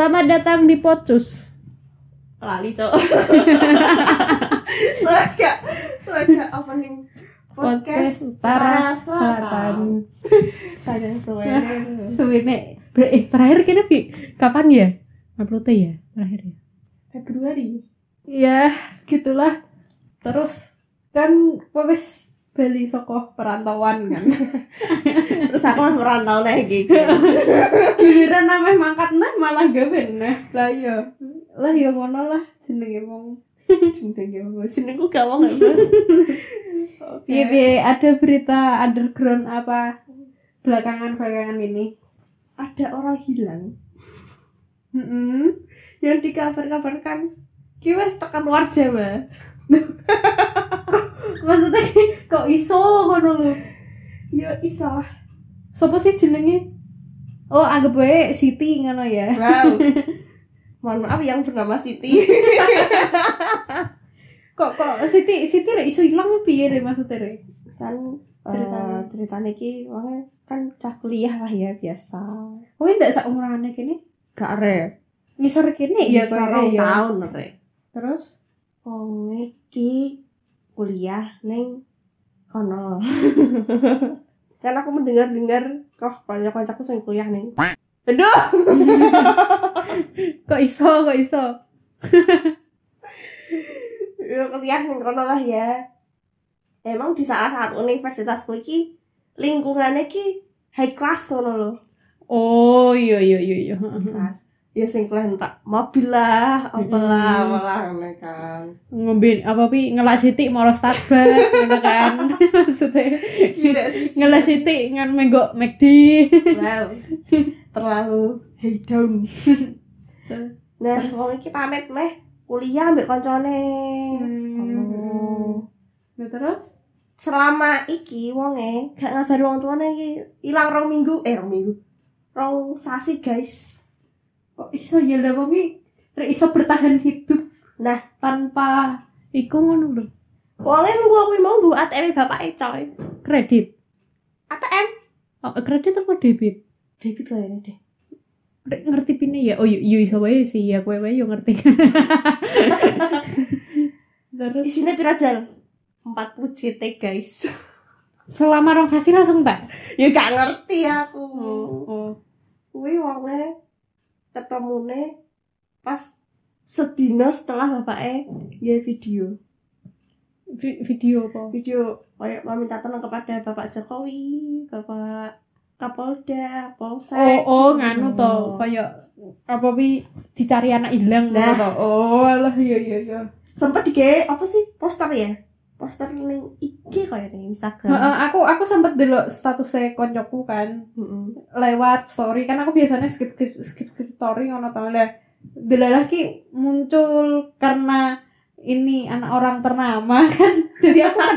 Selamat datang di Pocus. lali cok soalnya soalnya opening Podcast Utara Selatan. sayang semuanya Suwene eh terakhir kini Pi, kapan ya? Uploadnya ya terakhir ya. Februari Ya, gitulah. Terus kan wis bali saka perantauan kan. terus aku mah merantau lagi Giliran namanya mangkat nah malah gawe nah. lah iya Lah ya ngono lah jenenge wong. jenengnya apa jenengku gak nggak mas Piye piye ada berita underground apa belakangan-belakangan ini? ada orang hilang Mm yang dikabar-kabarkan kiwas tekan luar Jawa Maksudnya kok iso ngono lho? ya isalah Sopo sih jenenge? Oh, anggap wae Siti ngono ya. wow mohon maaf yang bernama Siti Kok kok Siti Siti rek iso ilang piye rek maksudnya rek? kan Ceritanya. ceritanya ceritanya ki wongnya kan cah kuliah lah ya biasa Oh, ndak sak umurane kene. gak re Ngisor kene ya ya. tahun re Terus wong iki kuliah neng kono. Kan aku mendengar-dengar kok kanca-kancaku sing kuliah neng? Aduh. Kok iso kok iso? ya kuliah neng kono lah ya. Emang di salah satu universitasku iki lingkungannya ki high class ngono loh Oh, iya iya iya iya. kelas ya sing pak. Mobil lah apalah Mm. apalah ngono kan. Ngombe apa pi? Ngelak Siti moro Starbucks ngono kan. Maksudnya ngelak Siti ngan menggok McD. wow terlalu hey down nah wong iki pamit meh. Kuliah ambek koncone. Hmm. Oh. Nah, terus? Selama iki wonge gak ngabari wong tuane iki. Ilang rong minggu eh rong minggu. Rong sasi guys kok iso ya lah wong iso bertahan hidup nah tanpa iku ngono lho. wonge lu kuwi mau nggo ATM bapak coy Kredit. ATM Oh, kredit apa debit? debit kayaknya deh Rek ngerti pine ya. Oh, yo yo iso wae sih ya kowe wae yo ngerti. Terus isinya pira jal 40 JT guys selama rong sasi langsung tak. ya gak ngerti aku Oh. kuwi wonge ketemune pas sedina setelah bapaknya ya video Vi- video apa? video kayak meminta tolong kepada Bapak Jokowi, Bapak Kapolda, Polsek. Oh, oh nganu to, kayak apa pi dicari anak hilang Nah. Oh, alah iya iya iya. Sempet digawe apa sih? Poster ya? Poster ning IG kayak ning Instagram. Heeh, aku aku sempet delok statusnya koncoku kan. Heeh. lewat story kan aku biasanya skip skip skip, skip story ngono tau. Lah delalah ki muncul karena ini anak orang ternama kan. Jadi aku kan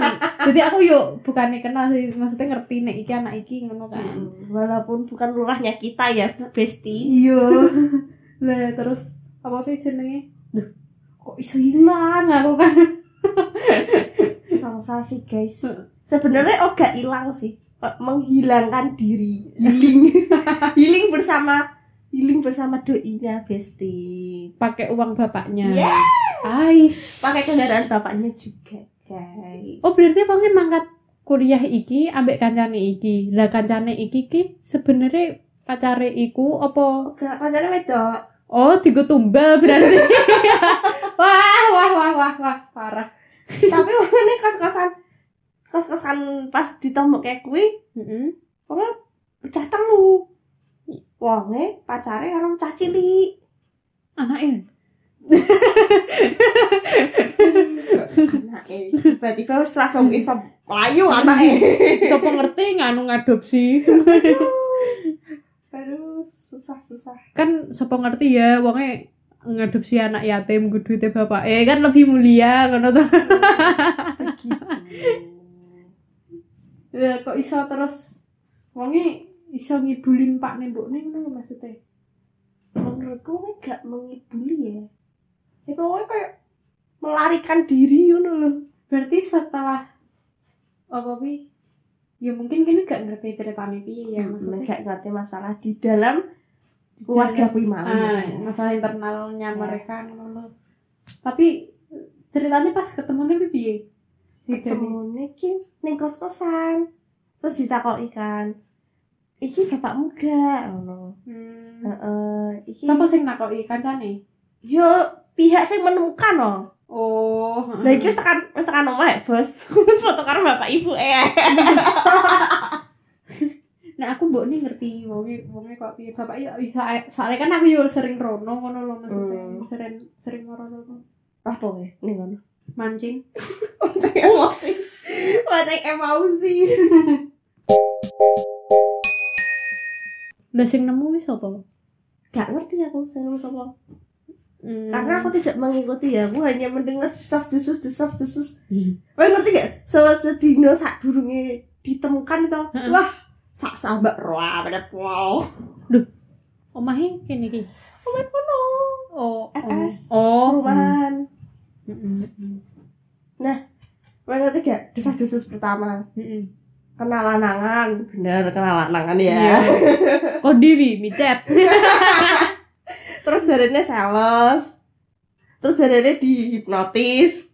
jadi aku yuk bukannya kenal sih maksudnya ngerti nek iki anak iki ngono kan. Mm, Walaupun bukan lurahnya kita ya, Besti. iya. Lah terus apa sih jenenge? Kok iso hilang aku kan Bangsa sih, guys. Sebenarnya oh gak hilang sih. Menghilangkan diri, healing. healing bersama healing bersama doinya, Besti. pakai uang bapaknya Yeah. Pakai kendaraan bapaknya juga, guys. Oh berarti pengen mangkat kuliah iki ambek kancane iki. Lah kancane iki ki sebenarnya pacare iku apa? Gak pacarnya wedok. Oh, tiga tumbal berarti. wah, wah, wah, wah, wah, parah. Tapi ini kos-kosan. Kos-kosan pas ditemu kayak kue Heeh. pokoknya pecah telu. Wonge pacare karo cah cilik. Anake. Tiba-tiba wis langsung iso melayu anake. Sopo ngerti nganu ngadopsi. aduh. Susah-susah. Kan sopo ngerti ya wonge ngadopsi anak yatim ku duite bapak eh kan lebih mulia ngono to. begitu ya kok iso terus wonge iso ngibulin Pak Nembok ngono lho maksudnya. menurutku wonge gak mengibuli ya ya kok kayak melarikan diri ngono loh Berarti setelah apa pi? Ya mungkin kini gak ngerti ceritanya piye ya maksudnya. gak ngerti masalah di dalam keluarga kuwi mau ah, masalah internalnya mereka ngono. Tapi ceritanya pas ketemu nih piye si Dani ketemune ki ning kos-kosan. Terus ditakoki kan iki bapakmu gak? Ngono. Hmm. heeh iki siapa sing nakoki kancane? Yo pihak sing menemukan no. Oh Lah iki wis tekan wis tekan omah ya, Bos. Wis foto karo bapak ibu eh. Nah aku mbok nih ngerti wonge wonge kok piye bapak yo bisa soalnya kan aku yo sering rono ngono lho maksudnya Hmm. sering sering rono Apa we ning ngono? mancing Mancing emosi. Mancing emosi. udah sing nemu wis apa Gak ngerti aku seneng sapa. Hmm. Karena aku tidak mengikuti ya, aku hanya mendengar desas desus desas desus. Hmm. Kowe ngerti gak? Se sedino sak durunge ditemukan itu. Wah, sak sahabat roa pada pol. omahe kene iki Omat kono. oh RS. oh Rumahan. Mm, mm, mm, Nah, ngerti gak? Desas desus pertama. mm. Kenal lanangan, bener kenal lanangan Iya. ya. kok diwi micet terus jarene sales terus jarene dihipnotis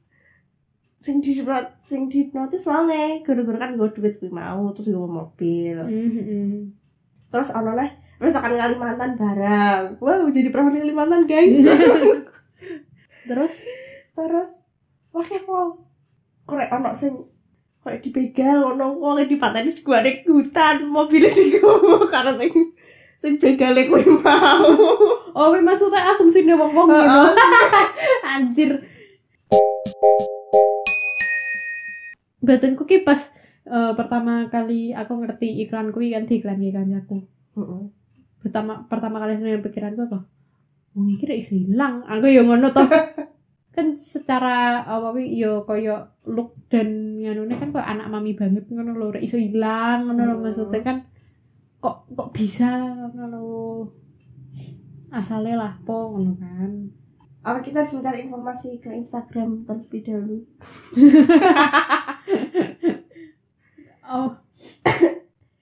sing di sing dihipnotis wange gara-gara kan gue duit kuwi mau terus gue mobil. Mm, mm. terus ono neh wis akan Kalimantan barang wow jadi perahu di Kalimantan guys. Terus? Terus wah pol korek ono sing kayak dibegal ono wong dipateni gue ada hutan mobilnya digowo karena sing sing begale kuwi mau. Oh maksudnya asumsi nih wong wong ngono. Anjir badanku ki pas eh, pertama kali aku ngerti iklan kuwi kan di iklan iklan aku Heeh. pertama pertama kali yang pikiranku apa wong iki rek iso ilang aku yo ngono toh kan secara apa wi yo koyo look dan nganune kan kok anak mami banget ngono lho rek iso ilang ngono lho Hmm. maksudnya kan kok kok bisa ngono lho asale lah po ngono kan Apa kita sebentar informasi ke Instagram terlebih dahulu? oh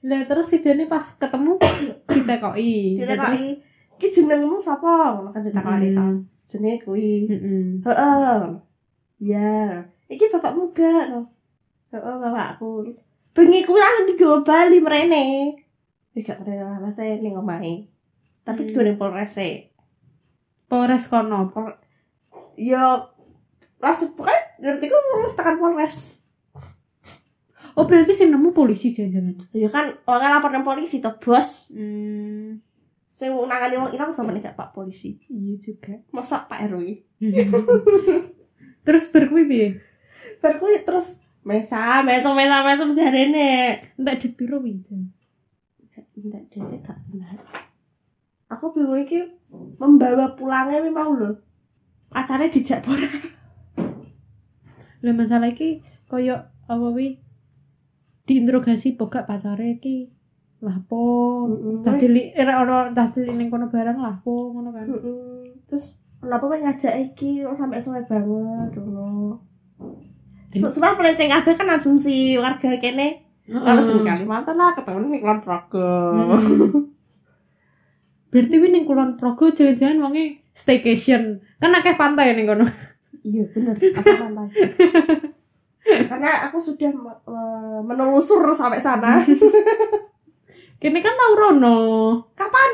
lah terus si Dani pas ketemu kita koi Kita kok i, ki jenengmu sapa? Ngono kan ditakoni kan. Jenenge kuwi. Heeh. Ya. Iki bapakmu gak no. Heeh, bapakku. Bengi kuwi langsung digawa Bali mrene. Ya gak mrene lah Mas e ning omahe. Tapi Hmm. digawa ning Polres e. Polres kono Ya langsung pokoknya ngerti ku mesti tekan Polres. Oh berarti sih nemu polisi jangan-jangan Ya kan orang lapor nang polisi to, Bos. hmm, Sing nangani wong ilang sama nih Pak polisi. iya juga Masa Pak RW? terus berkuwi kuwi terus mesa, mesa, mesa, mesa jarene. entek dit piro wi Jan? Enggak, dia gak benar. Aku bingung iki membawa pulangnya wi mau lho. Pacarnya dijak pora. lah masalah iki koyo apa wi diinterogasi pokok pasare iki lah po Mm-mm. cah cilik ora ora cah cilik ning kono barang lah po ngono kan Heeh. Terus kenapa kowe ngajak iki sampai sore banget ngono. Sebab melenceng kabeh kan asumsi warga kene langsung Kalimantan lah ketemu nih Kulon Progo. Hmm. berarti wi ning Kulon Progo jangan-jangan wonge staycation kan akeh pantai ning kono Iya bener, apa pantai. Karena aku sudah me- me- menelusur sampai sana. kene kan tau rono Kapan?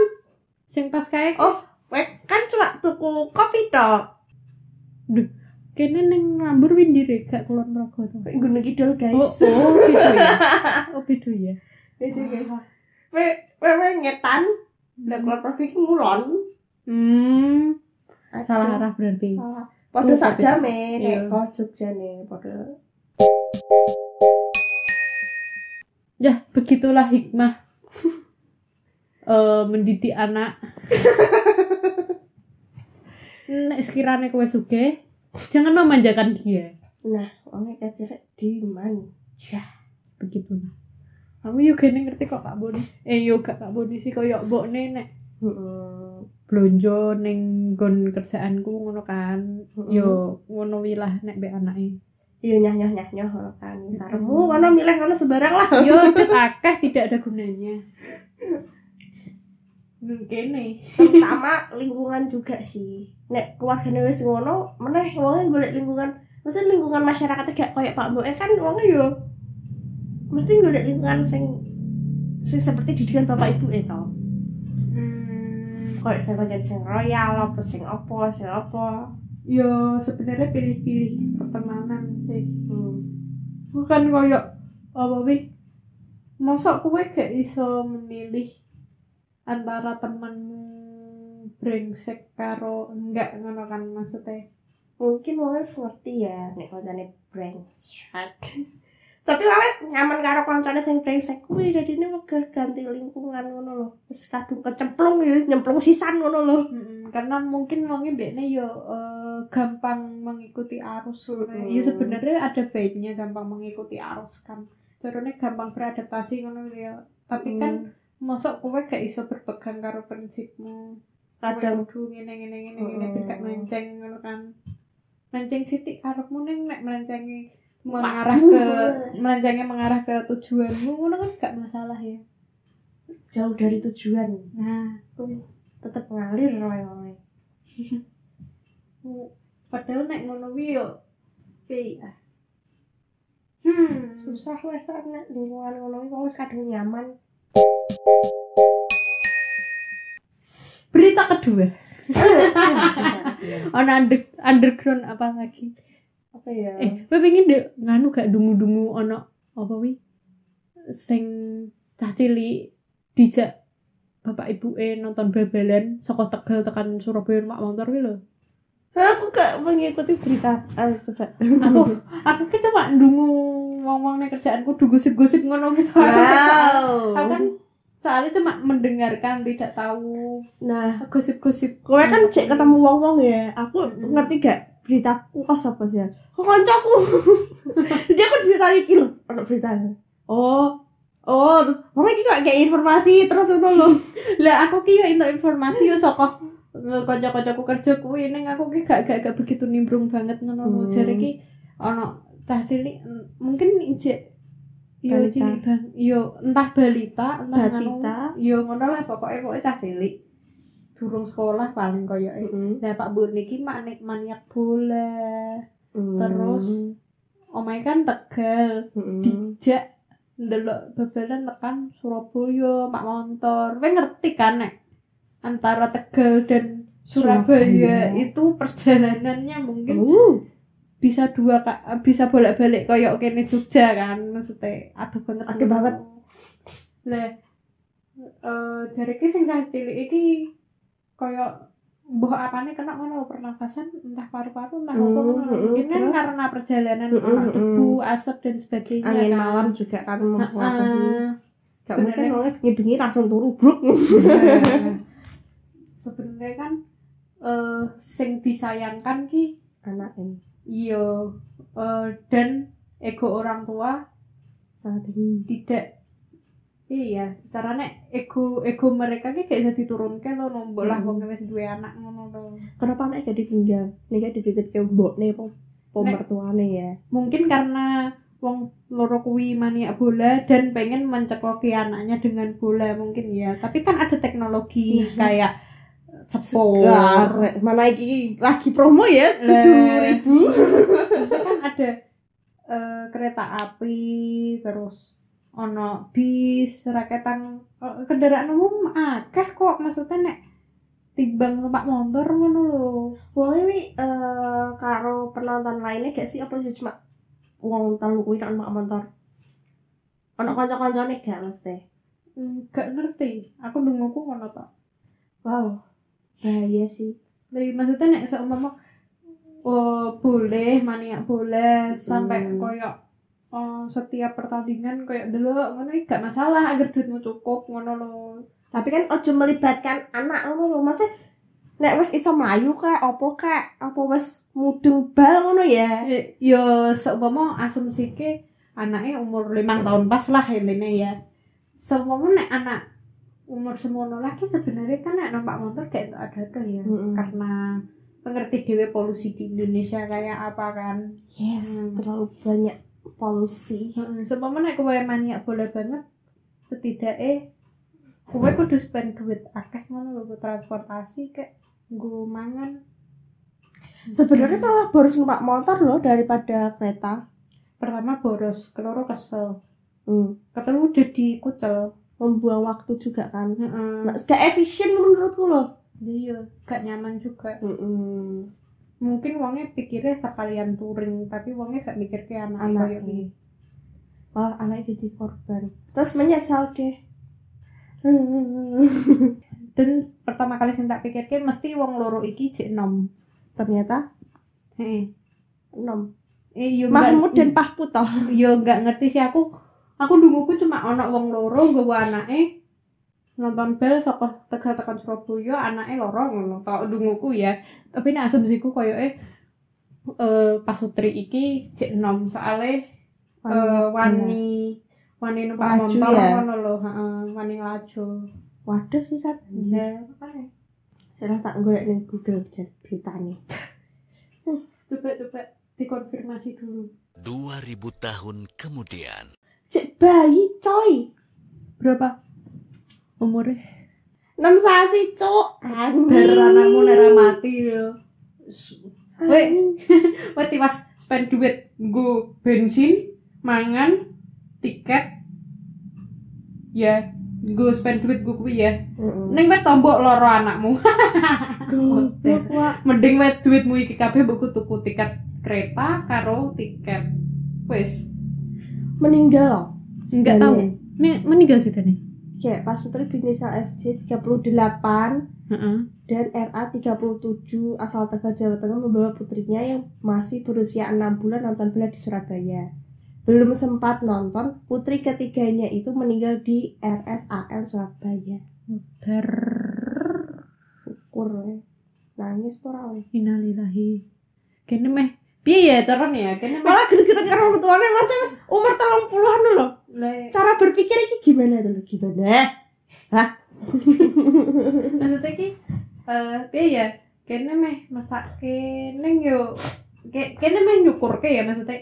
sing pas kae Oh, weh, kan cuma tuku kopi tok. Duh, kene ning Lambur windir gak Kulon Progo to. Gunung Kidul Oh, guys. oh, beda ya. Oh, beda ya. Beda guys. Weh, weh, weh ngetan. Lah Kulon Progo iki ngulon. Hmm, salah arah berarti. Salah. Padha Oh, sak tapi- jame iya. nek kok Jogja nih, padha. Ya, begitulah hikmah eh mendidik anak. Nek sekiranya kowe sugih, jangan memanjakan dia. Nah, wong kecil dimanja. Begitulah. Aku yo gene ngerti kok Kak Boni. Eh yo gak Kak Boni sih koyo mbokne nek Heeh. blonjo ning nggon kerjaanku ngono kan. Yo ngono wilah nek mbek anake. Iya nyah nyah nyah nyah kan. Karemu kono milih kono sebarang lah. Yo, det akeh tidak ada gunanya. Nang kene. terutama lingkungan juga sih nek keluargane wis ngono meneh wonge golek lingkungan mesti lingkungan masyarakatnya gak koyo Pak Mbok kan wonge yo mesti golek lingkungan sing sing seperti didikan bapak ibu e to Hmm, koyo sing kancan sing royal apa sing apa sing apa yo sebenarnya pilih-pilih pertemanan sih. hmm. Bukan koyo apa wi? Mosok kowe gak iso memilih antara temanmu brengsek karo enggak ngono kan maksudnya. mungkin wonge wis ngerti ya nek kancane brengsek tapi awet nyaman karo kancane sing brengsek kuwi dadine wegah ganti lingkungan ngono lho wis kadung kecemplung ya nyemplung sisan ngono lho Mm-mm, karena mungkin mungkin dekne yo eh, gampang mengikuti arus. Mm-mm. Ya sebenarnya ada baiknya gampang mengikuti arus kan. Caranya gampang beradaptasi ngono ya. Tapi kan mosok kowe gak iso berpegang karo prinsipmu. kadang kudu ngene ngene ngene ngene gak melenceng ngono kan. Melenceng sithik karepmu ning nek melencengi mengarah ke melencengnya mengarah ke tujuanmu ngono kan gak masalah ya. jauh dari tujuan. Nah, tetep ngalir roy roy? Padahal nek ngono wi yo piye ah. Hmm, susah wes nek lingkungan ngono iki wong kadung nyaman. Berita kedua. Ono under, underground apa lagi apa ya? Eh kowe pengen deh nganu gak dungu-dungu ono apa wi? Sing cah cilik dijak bapak ibu e nonton bal-balan saka Tegal tekan Surabaya mak motor wi lho. Aku gak mengikuti berita. Ah coba. Aku aku ki cuma ndungu wong-wong nek kerjaanku du gosip-gosip ngono gitu aku wow. Kan soalnya cuma mendengarkan tidak tahu nah. gosip-gosip. Kowe kan cek ketemu wong wong ya. Aku ngerti gak beritaku kok apa sih kok kancaku dia aku diceritain iki lho ono berita oh oh terus wong iki kok kayak informasi terus ngono lho lah aku ki yo entuk informasi yo saka kanca-kancaku kerja kuwi ning aku ki gak gak, gak begitu nimbrung banget ngono lho Hmm. jare ki ono mungkin ijek yo Balita. cilik bang yo entah balita entah Batita. yo ngono lah pokoknya pokoknya tah cilik durung sekolah paling koyo Heeh. lah Pak Bu niki manik maniak bola Hmm. Terus? omahe kan Tegal Heeh. dijak ndelok babalan tekan Surabaya mak motor kowe ngerti kan nek antara Tegal dan Surabaya, Surabaya. itu perjalanannya mungkin Uh, bisa dua ka- bisa bolak-balik koyo kene Jogja kan maksudnya aduh banget Aduh banget. lah eh jare ki sing cilik iki koyo mbah apane kena ngono pernafasan entah paru-paru entah apa Hmm, ngono hmm, mungkin kan karena perjalanan Hmm, ono hmm, debu asap dan sebagainya angin kan. malam juga kan mempengaruhi Heeh. gak mungkin sebenarnya- wongnya bengi-bengi langsung turu bruk. Nah, sebenarnya kan eh sing disayangkan ki anak ini iya eh, dan ego orang tua sangat tinggi tidak iya caranya ego ego mereka ki kayak jadi turunke lo nombok lah Hmm. wong wis duwe anak ngono lho kenapa anak gak ditinggal? Nih gak dititip ke mbok nih po Nek- pemertuane ya? mungkin karena wong loro kuwi maniak bola dan pengen mencekoki anaknya dengan bola mungkin ya. Tapi kan ada teknologi Yes. kayak cepol Segar, mana iki lagi promo ya? Lah. tujuh ribu. kan ada eh, kereta api terus ono bis raketan eh, kendaraan umum akeh kok. Maksudnya nek timbang numpak motor ngono lho. Wong ini eh karo penonton lainnya gak sih? Apa cuma wong telu kuwi nak numpak motor? Ono kanca-kancane gak mesti? Hmm, gak ngerti. Aku nungguku ngono tok. Wow bahaya sih. Lah, maksudnya nek seumpama oh, boleh maniak boleh sampai koyok oh, setiap pertandingan kayak dulu ngono gak masalah agar duitmu cukup ngono lho. Tapi kan ojo melibatkan anak ngono lho. Maksudnya nek wis iso mlayu kak opo kak? Apa wis mudeng bal ngono ya? Eh, yo seumpama asumsi ke anaknya umur limang tahun pas lah intinya ya. Seumpama nek anak umur semono lagi sebenarnya kan nek numpak motor kayak itu ada ada ya. Mm-mm. karena pengerti dewe polusi di Indonesia kayak apa kan. Yes Hmm. terlalu banyak polusi. Heeh, seumpama nek kowe maniak bola banget? Setidaknya kowe kudu spend duit akeh ngono lho transportasi kayak nggo mangan. Sebenarnya malah boros numpak motor loh daripada kereta. Pertama boros keloro kesel. Hmm. ketelu jadi kucel. Membuang waktu juga kan. Nah, gak efisien menurutku loh iya gak nyaman juga. Mm-mm. Mungkin uangnya pikirnya sekalian touring tapi uangnya gak mikir ke anak Anak, ini malah anak jadi korban. Terus menyesal deh. Dan pertama kali sing tak pikirke mesti wong loro iki jek nom. Ternyata? Heeh. Enam eh yo Mahmud dan enggak Pahput toh. Yo enggak ngerti sih aku. Aku dunguku cuma ana wong loro nggawa anake nonton bel saka Tegal tekan Surabaya anake loro ngono tok dunguku ya tapi nek asumsiku koyoke eh pas Sutri iki jek nom soalnya eh, wani wani numpak motor ya? ngono lho heeh wani laju waduh sih Sat. ya Saya tak golek ning Google jan beritanya. coba coba dikonfirmasi dulu 2000 tahun kemudian. Cek bayi coy. berapa umurnya 6 sasi cok. Bar anakmu nera mati yo. Weh, weh tiwas spend duit nggo bensin, mangan, tiket. Ya, nggo spend duit gue kuwi ya. Ning weh tombok loro anakmu. Mending weh duitmu iki kabeh mbok tuku tiket kereta karo tiket. Wis, meninggal enggak tahu. Nih meninggal sih tadi. Kayak pas Sutri Binisa FC 38 Heeh. dan RA 37 asal Tegal Jawa Tengah membawa putrinya yang masih berusia 6 bulan nonton bola di Surabaya. Belum sempat nonton, putri ketiganya itu meninggal di RSAL Surabaya. Ter Syukur we. Nangis pora we. Innalillahi. Kene meh piye ya turun ya? Kene meh Malah gede-gede karo orang tuanya masih mas umur telung puluhan loh. Lah, Cara berpikir ini gimana dulu gimana? Hah? maksudnya ki eh piye ya? Kene meh masake neng yo ke- kene meh nyukur ke ya maksudnya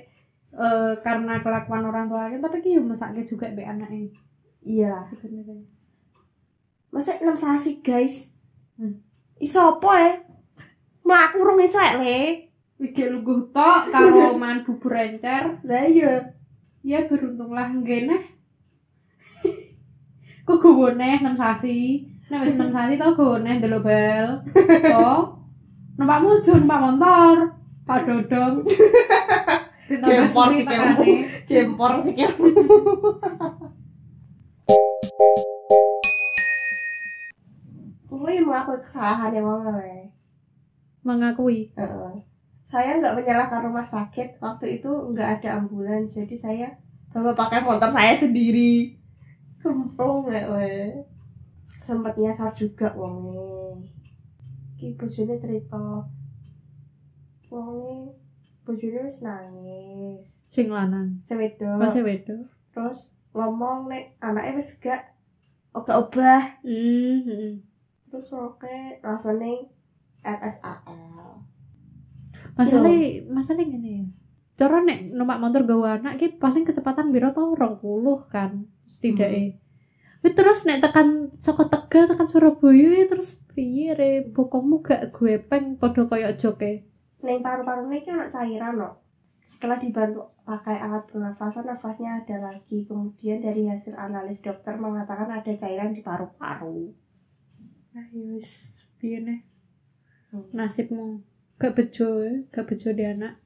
eh karena kelakuan orang tua tapi ki yo masake juga be anaknya Iya. sebenarnya. Masa enam sasi guys. Hmm. Iso apa ya? Melaku rong iso ya le. Iki luguh tok karo man bubur encer. Lah iya. Ya beruntunglah ngene. Kok gowo neh nang sasi. Nek wis nang sasi tau gowo neh ndelok bel. To. Numpak mojo, numpak motor. Pak Dodong. Gempor suwi sih kamu. tekane. Gempor sih kamu. Yang mengakui kesalahan ya le. Mengakui. Heeh. Saya nggak menyalahkan rumah sakit waktu itu nggak ada ambulans jadi saya bawa pakai motor saya sendiri. Kemprong nggak le. Sempat nyasar juga wongnya. Ki bojone cerita. Wongnya bojone wis nangis. Sing lanang. Sewedo. Masih wedo. Terus ngomong nek anaknya wis gak obah-obah. Hmm. Terus oke langsung ning RSAL. Masalah masalah ngene ya. Cara nek numpak motor gawa anak ki paling kecepatan biro to 20 kan setidaknya. Wih, terus nek tekan saka Tegal tekan Surabaya ya terus piye re bokomu gak gue peng padha koyo joke. Ning paru-paru ini kan cairan loh. Setelah dibantu pakai alat pernafasan, nafasnya ada lagi. Kemudian dari hasil analis dokter mengatakan ada cairan di paru-paru. Nah, wis piye nih Hmm. nasibmu gak bejo gak bejo di anak.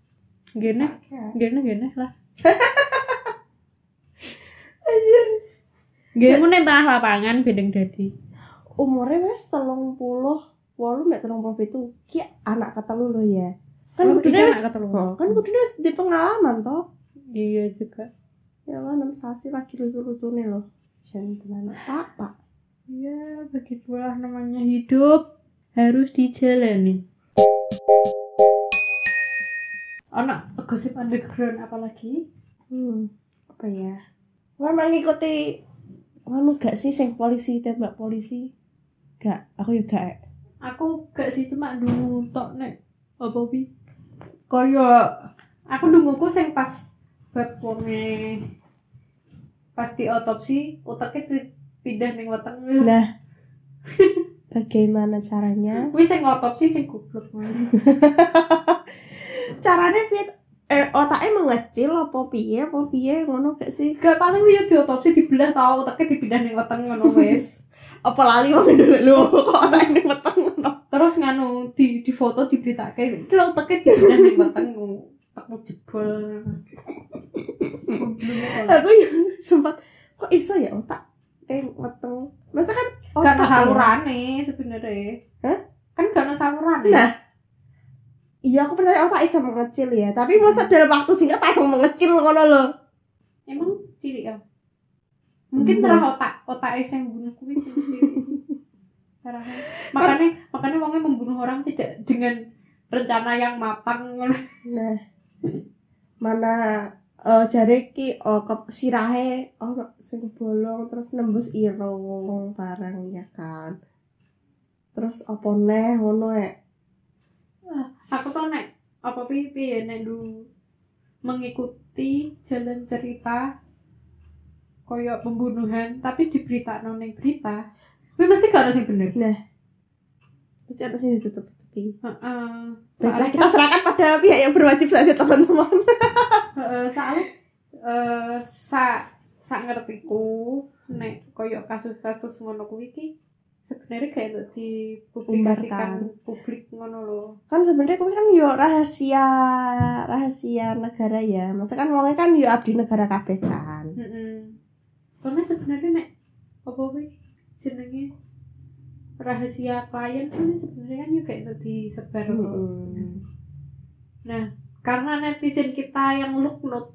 Gene, gene gene lah. Anjir. Gene ning tengah lapangan bedeng dadi. Umurnya wes telung puluh, walu mek telung puluh itu, ki anak ketelu lo ya. Kan Oh, kudune iki wes. Oh, kan kudune wes di pengalaman toh. Iya juga. Ya lah, enam sasi lagi lucu-lucu nih loh. Jangan apa. Ya, begitulah namanya hidup harus dijalani. Anak gosip underground apa lagi? Hmm, apa ya? Memang ngikuti anu gak sih sing polisi tembak polisi? Gak, aku juga gak. Aku gak sih cuma dulu tok nek apa bi? Koyo aku dunguku sing pas bab pas di otopsi otaknya pindah ning weteng Nah, bagaimana caranya? kuwi sing otopsi sing goblok Caranya piye? Eh, otaknya mengecil apa piye? Apa piye ngono gak sih? gak paling yo diotopsi dibelah tau otaknya dipindah ning weteng ngono wis Apa lali wong dulu lu kok otaknya meteng ngono. terus nganu di di foto diberitake lho otaknya dipindah ning weteng otakmu jebol. Aku sempat kok iso ya otak eh meteng. Masa kan Gak ada ya? salurane sebenarnya. Hah? Kan gak ada salurane. Nah, Iya aku percaya otak iso mengecil ya, tapi masa dalam waktu singkat langsung mengecil ngono loh. emang cilik ya. Mungkin Hmm. terah otak, otak yang bunuh kuwi. Makanya makanya wongnya membunuh orang tidak dengan rencana yang matang. Nah, mana eh jare ki oh, ke sirahe oh sing bolong terus nembus irung barang ya kan. Terus apa neh ngono ya. Aku tuh nek apa pipi ya nek dulu mengikuti jalan cerita koyo pembunuhan tapi di berita ning berita Kuwi mesti gak ada sing bener. Terus ada sini ditutup-tutupi. Heeh. Baiklah Soalnya kita serahkan pada pihak yang berwajib saja teman-teman. Heeh, soalnya eh sa sak ngertiku nek koyo kasus-kasus ngono kuwi iki sebenarnya kayak untuk dipublikasikan publik ngono loh. kan sebenarnya kuwi kan yo rahasia rahasia negara ya. Maksudnya kan wongnya kan yo abdi negara kabeh kan. Heeh. Karena sebenarnya nek apa kuwi jenenge rahasia klien kan sebenarnya kan juga untuk disebar. Mm-mm. Nah, karena netizen kita yang luknut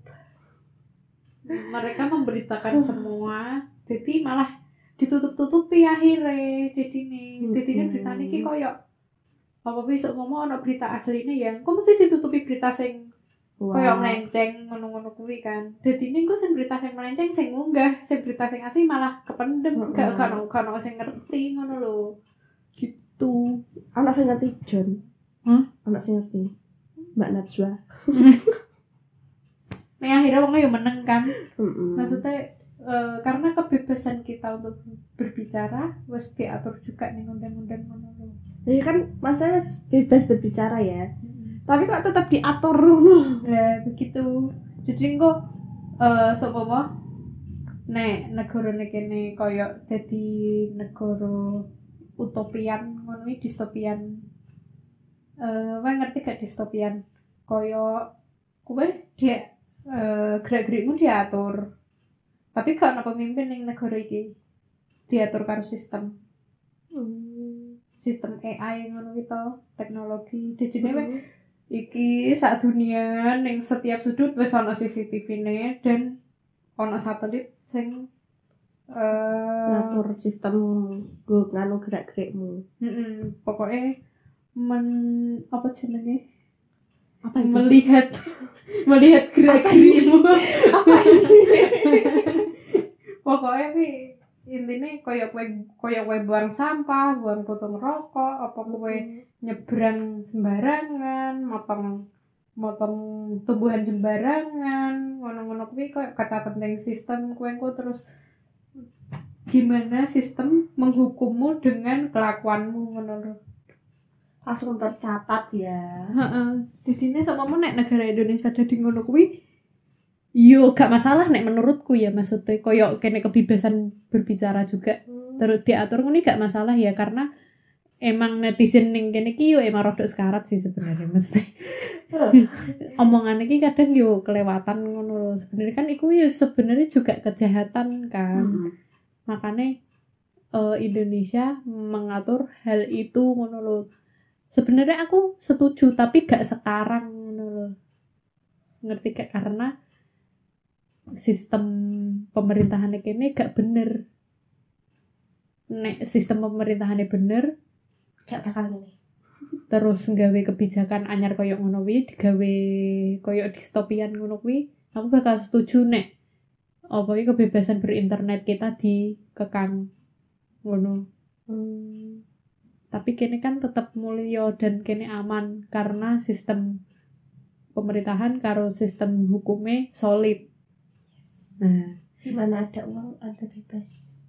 mereka memberitakan semua. Jadi malah ditutup-tutupi akhirnya jadi nih jadi ini berita ini koyo apa besok ngomong ada berita aslinya ya? Kok mesti ditutupi berita sing koyo Wah. melenceng ngono-ngono kuwi kan? Jadi ini kok sing berita sing melenceng sing munggah sing berita sing asli malah kependem. Mm-mm. gak kan kan sing ngerti ngono lho. Gitu. Anak saya ngerti John. Hah? anak saya ngerti Mbak Najwa Nah akhirnya wongnya ya meneng kan Mm-mm. maksudnya eh, karena kebebasan kita untuk berbicara wes diatur juga nih undang-undang ngono lho. ya kan masanya bebas berbicara ya tapi kok tetap diatur dulu Nah, begitu. Jadi kok eh sapa nek negara kene koyo dadi negara utopian ngono distopian. Eh, wae ngerti gak distopian? Koyo kowe dia eh gerak-gerikmu diatur. Tapi gak ana pemimpin ning negara iki. Diatur karo sistem. Sistem AI ngono gitu, teknologi. Jadi wae iki saat dunia ning setiap sudut wis ana CCTV-ne dan ana satelit sing eh ngatur sistem gue nganu gerak gerikmu heeh pokoknya men apa jenenge apa itu? Melihat. Melihat gerak-gerikmu. Apa ini? Pokoknya pi intinya koyo kue koyo kue buang sampah buang potong rokok apa kue nyebrang sembarangan motong motong tumbuhan sembarangan ngono-ngono kuwi koyo kata penting sistem kue ku terus gimana sistem menghukummu dengan kelakuanmu ngono lho. Langsung tercatat ya. Heeh. Jadi ini sama nek negara Indonesia ada di ngono kuwi yo gak masalah nek menurutku ya maksudnya koyo kene kebebasan berbicara juga. Terus diatur ini gak masalah ya karena emang netizen ning kene ki yo emang rodok sekarat sih sebenarnya mesti omongan iki kadang yo kelewatan ngono sebenarnya kan iku yo sebenarnya juga kejahatan kan. Makanya eh, Indonesia mengatur hal itu ngono sebenarnya aku setuju tapi gak sekarang ngerti gak? Karena sistem pemerintahannya kene gak bener. Nek sistem pemerintahannya bener gak bakal ini terus nggawe kebijakan anyar koyo ngono kuwi digawe koyo distopian ngono kuwi aku bakal setuju nek apa iki kebebasan berinternet kita dikekang ngono. Hmm. Tapi kene kan tetap mulia dan kene aman karena sistem pemerintahan karo sistem hukumnya solid. Nah. Gimana ada uang ada bebas.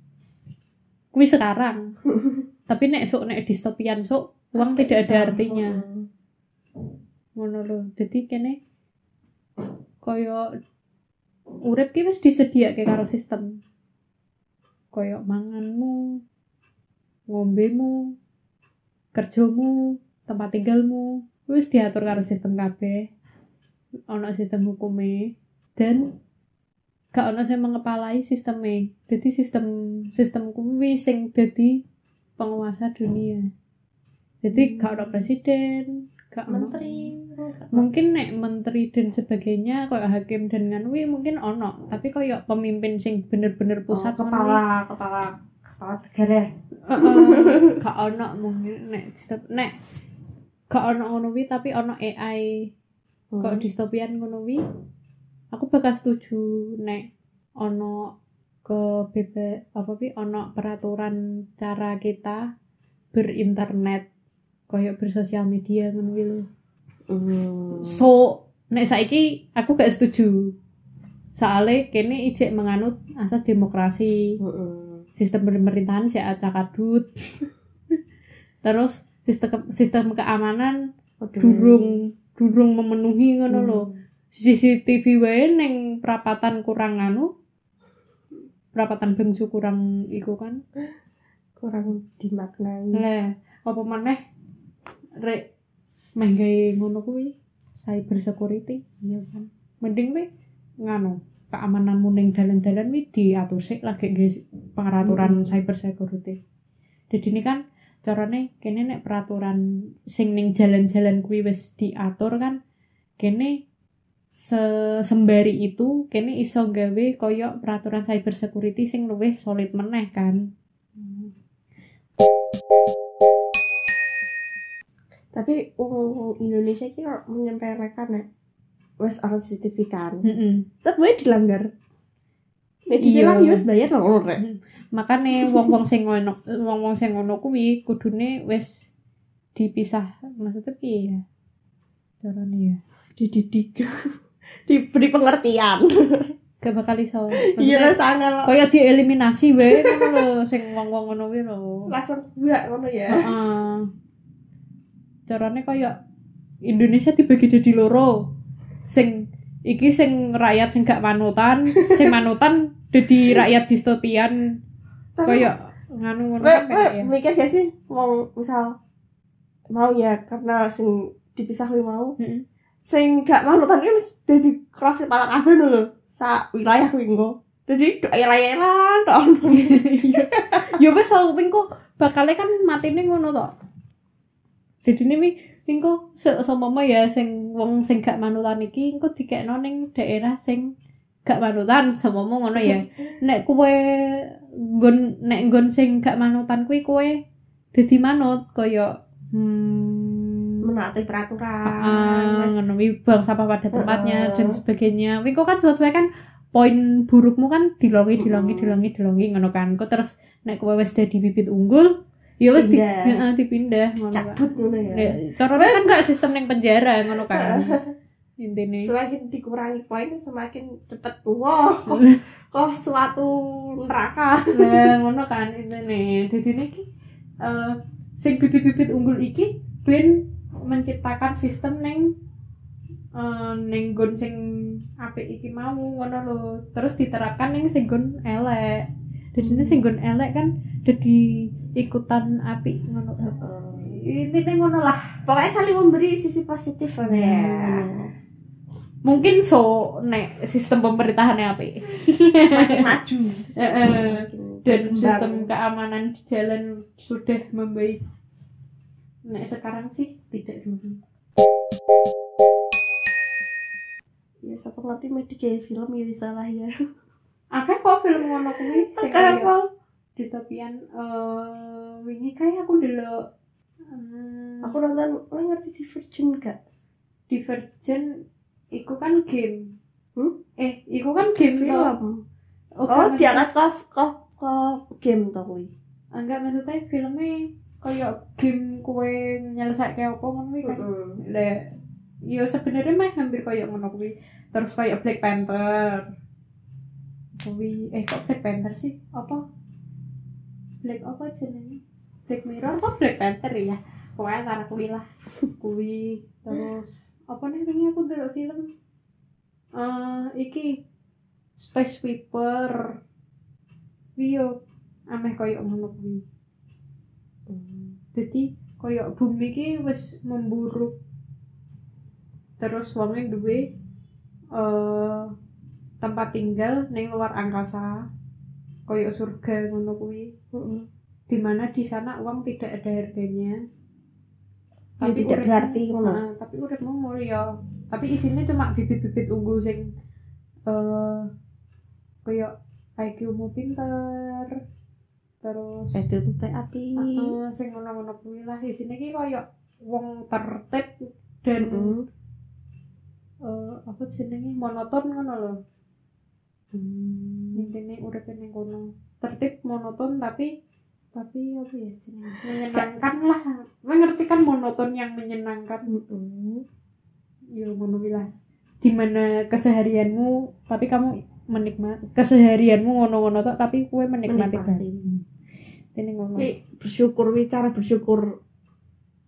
Kuwi sekarang. Tapi nek sok nek distopian sok uang tidak ada artinya. ngono lho. Dadi kene kaya urip ki wis disediake karo sistem. Kaya manganmu ngombemu kerjamu tempat tinggalmu wis diatur karo sistem kabeh. Ana sistem hukume. Dan gak ana sing mengepalai sisteme. Jadi sistem sistem kuwi sing dadi penguasa dunia. Jadi gak ada presiden gak ono menteri. Mungkin nek menteri dan sebagainya kayak hakim dan nganwi mungkin ono. Tapi kayak pemimpin sing bener-bener pusat Oh, wi, kepala kepala kepala negara Heeh, gak ono mungkin nek distop nek gak ono ngono tapi ono AI Hmm. kok distopian ngono aku bakal setuju nek ono ke bebe apa pi ono peraturan cara kita berinternet koyo bersosial media ngono. Hmm. So, nek saiki aku gak setuju. Soalnya kene ijek menganut asas demokrasi, Heeh. Sistem pemerintahan sih acak adut. Terus sistem sistem keamanan Aduh. durung durung memenuhi ngono Hmm. lho. CCTV wae ning perapatan kurang anu. Perapatan bengsu kurang iku kan. kurang dimaknai Lah, apa maneh rek meh gawe ngono kuwi cyber security iya kan mending we nganu keamananmu ning dalan-dalan wi diatur sik lagi guys peraturan cyber security. Jadi ini kan carane kene nek peraturan sing ning jalan-jalan kuwi wis diatur kan kene se sembari itu kene iso gawe koyo peraturan cyber security sing luwih solid meneh kan. Tapi wong Indonesia ki kok menyempelekan ya wes ana CCTV kan? Heeh. tetep wae dilanggar. Iya. dibilang ya wes bayar ngono rek makane wong-wong sing ngono wong-wong sing ngono kuwi kudune wis dipisah. Maksudnya piye ya? Carane ya. Dididik. Diberi pengertian. Gak bakal iso. Iya lah. sangat kaya dieliminasi wae ngono lho sing wong-wong ngono kuwi lho. Langsung buat ngono ya. Heeh. Carane kaya Indonesia dibagi jadi loro sing iki sing rakyat sing gak manutan sing manutan dadi rakyat distopian kaya nganu ngono kan ya. mikir gak sih mau misal mau ya karena sing dipisah mau. Heeh. sing gak manutan kuwi mesti dadi keras kepala kabeh lho sa wilayah kuwi engko jadi daerah-daerah tok ono. ya wes aku pingko bakale kan matine ngono to jadi ini pingko seumpama ya sing wong sing gak manutan iki engko dikekno ning daerah sing gak manutan seumpama ngono ya nek kowe nggon nek nggon sing gak manutan kuwi kowe dadi manut kaya hmm menaati peraturan Mas. ngono sampah pada tempatnya Heeh. dan sebagainya. Wingko kan sesuai kan poin burukmu kan dilongi dilongi dilongi dilongi ngono kan. Kok terus nek kowe wis dadi bibit unggul, ya wis di, Pindah. heeh, dipindah ngono cabut ngono ya Ya, caranya kan gak sistem yang penjara ngono kan. Intine. semakin dikurangi poin semakin cepet tua kok, kok suatu neraka Nah, ngono kan intine. Dadi niki eh sing bibit-bibit unggul iki ben menciptakan sistem neng eh neng gon sing apik iki mau ngono lho. Terus diterapkan neng sing gon elek. Dadi ini sing gon elek kan dadi ikutan apik ngono. Intine ngono lah. pokoknya saling memberi sisi positif ya Mungkin so nek sistem pemerintahannya apik. semakin maju dan sistem keamanan di jalan sudah membaik. Nek sekarang sih tidak dulu. ya siapa ngerti media kayak film ya salah ya Akeh kok film ngono kuwi sing sekarang kaya Pol distopian eh wingi kayak aku ndelok hmm, aku nonton lo ngerti Divergent gak Divergent iku kan game. Hmm? Eh, iku kan game toh. film Oh, oh kan diangkat ke ke ke game toh kuwi Enggak maksudnya filmnya kayak game kue kayak apa ngono kan. Mm-mm. Le, yo sebenarnya mah hampir kayak ngono kuwi. Terus kayak Black Panther. Kuwi eh kok Black Panther sih? Apa? Black apa jenenge? Black Mirror? Apa Black Panther ya? Pokoknya antara kuwi lah. Kuwi terus apa nih ini aku delok film? Eh iki Space Sweeper Wio ameh koyo ngono kuwi. Jadi koyo bumi ki wis memburuk terus wonge duwe eh tempat tinggal ning luar angkasa koyo surga ngono kuwi Heeh. di mana di sana uang tidak ada harganya Ya, tidak uripmu- berarti ngono. Heeh, tapi udah mau mulia tapi isinya cuma bibit-bibit unggul sing eh kayak IQ-mu pinter terus Itu teh api. Heeh, sing ngono-ngono kuwi lah isine ki koyo wong tertib dan Heeh. eh, apa jenenge monoton ngono lho Hmm. Intine urip ning kono. Tertib monoton tapi tapi apa ya jenenge menyenangkan lah. Mengerti kan monoton yang menyenangkan. Heeh. ya ngono lah. Di mana keseharianmu tapi kamu menikmati keseharianmu ngono-ngono tok tapi kue menikmati Menikmati. ini ngono. Bersyukur wi cara bersyukur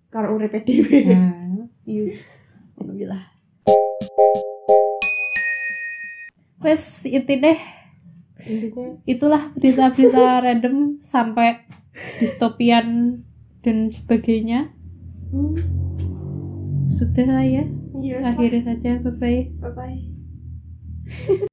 karo urip dhewe. nah yus ngono kuwi lah. Wes Intinya itulah berita-berita random sampai distopian dan sebagainya. Hmm, sudah lah ya. Iya akhiri saja bye bye bye bye.